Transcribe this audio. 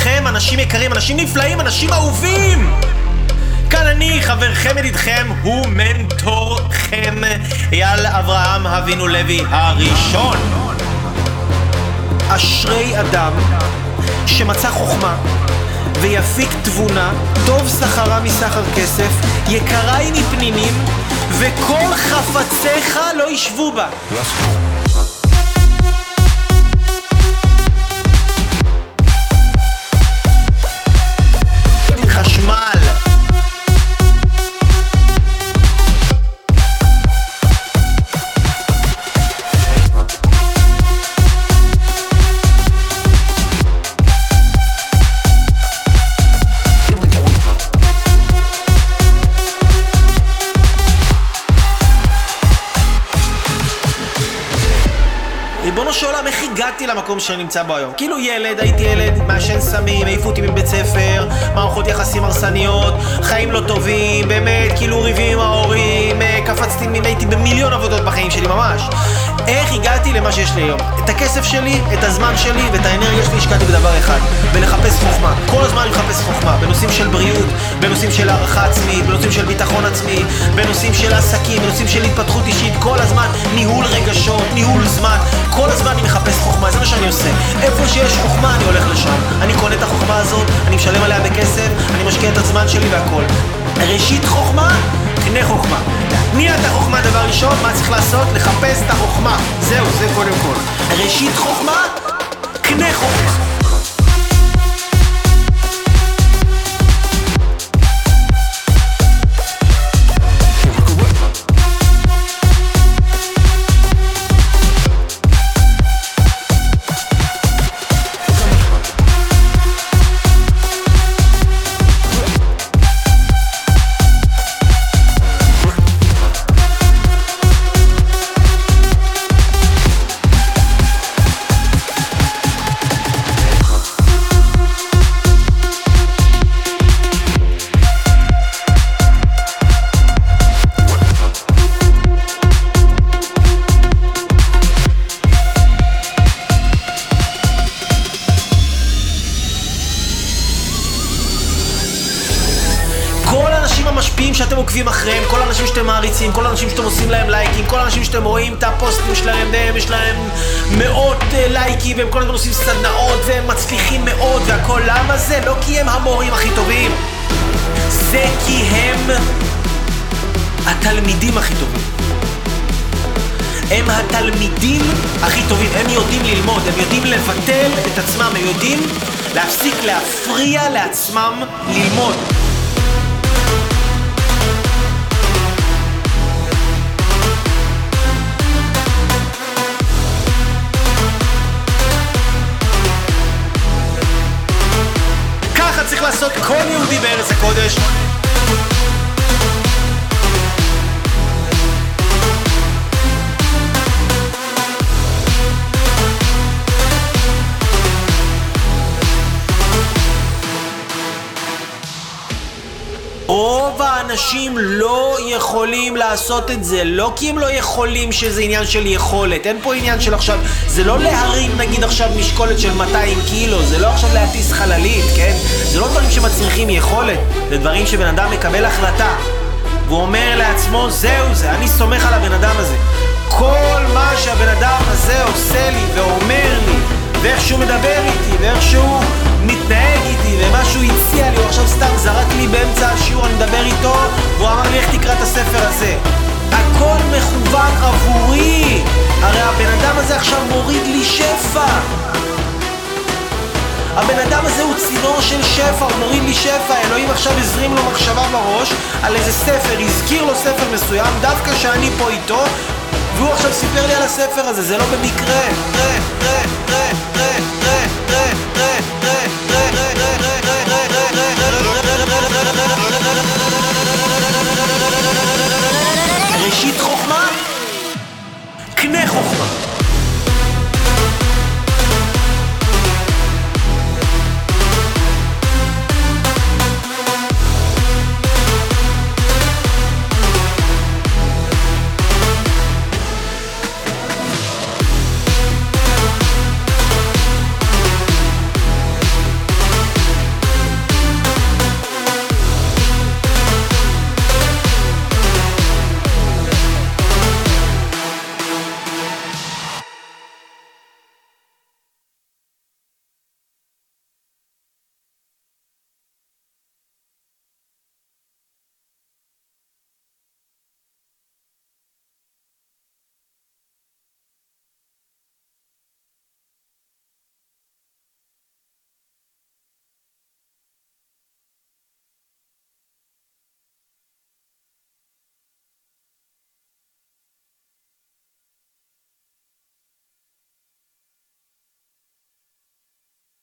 לכם, אנשים יקרים, אנשים נפלאים, אנשים אהובים! כאן אני, חברכם ידידכם, הוא מנטורכם, אייל אברהם אבינו לוי הראשון. אשרי אדם שמצא חוכמה ויפיק תבונה, טוב שכרה מסחר כסף, יקרה היא מפנינים, וכל חפציך לא ישבו בה. ריבונו של עולם, איך הגעתי למקום שאני נמצא בו היום? כאילו ילד, הייתי ילד, מעשן סמים, העיפו אותי מבית ספר, מערכות יחסים הרסניות, חיים לא טובים, באמת, כאילו ריבים עם ההורים, אה, קפצתי, הייתי במיליון עבודות בחיים שלי ממש. איך הגעתי למה שיש לי היום? את הכסף שלי, את הזמן שלי ואת האנרגיה שלי השקעתי בדבר אחד, בלחפש חוכמה. כל הזמן אני מחפש חוכמה, בנושאים של בריאות, בנושאים של הערכה עצמית, בנושאים של ביטחון עצמי, בנושאים של עסקים, בנושאים של התפתחות אישית, כל הזמן ניהול רגשות, ניהול זמן, כל הזמן אני מחפש חוכמה, זה מה שאני עושה. איפה שיש חוכמה אני הולך לשם. אני קונה את החוכמה הזאת, אני משלם עליה בכסף, אני משקיע את הזמן שלי והכל. ראשית חוכמה, קנה חוכמה. תניע את החוכמה דבר ראשון, מה צריך לעשות? לחפש את החוכמה. זהו, זה קודם כל. ראשית חוכמה, קנה חוכמה. האנשים שאתם עוקבים אחריהם, כל האנשים שאתם מעריצים, כל האנשים שאתם עושים להם לייקים, כל האנשים שאתם רואים את הפוסטים שלהם, והם יש להם מאות אה, לייקים, והם כל הזמן עושים סדנאות, והם מצליחים מאוד והכל. למה זה? לא כי הם המורים הכי טובים, זה כי הם התלמידים הכי טובים. הם התלמידים הכי טובים, הם יודעים ללמוד, הם יודעים לבטל את עצמם, הם יודעים להפסיק להפריע לעצמם ללמוד. לעשות כל יהודי בארץ הקודש. רוב האנשים לא יכולים לעשות את זה, לא כי הם לא יכולים שזה עניין של יכולת, אין פה עניין של עכשיו, זה לא להרים נגיד עכשיו משקולת של 200 קילו, זה לא עכשיו להטיס חללית, כן? זה לא דברים שמצריכים יכולת, זה דברים שבן אדם מקבל החלטה. והוא אומר לעצמו, זהו זה, אני סומך על הבן אדם הזה. כל מה שהבן אדם הזה עושה לי ואומר לי, ואיך שהוא מדבר איתי, ואיך שהוא לי באמצע השיעור, אני מדבר איתו, והוא אמר לי, איך תקרא את הספר הזה? הכל מכוון עבורי! הרי הבן אדם הזה עכשיו מוריד לי שפע! הבן אדם הזה הוא צינור של שפע, הוא מוריד לי שפע, אלוהים עכשיו הזרים לו מחשבה בראש על איזה ספר, הזכיר לו ספר מסוים, דווקא שאני פה איתו, והוא עכשיו סיפר לי על הספר הזה, זה לא במקרה. ראשית חוכמה, קנה חוכמה.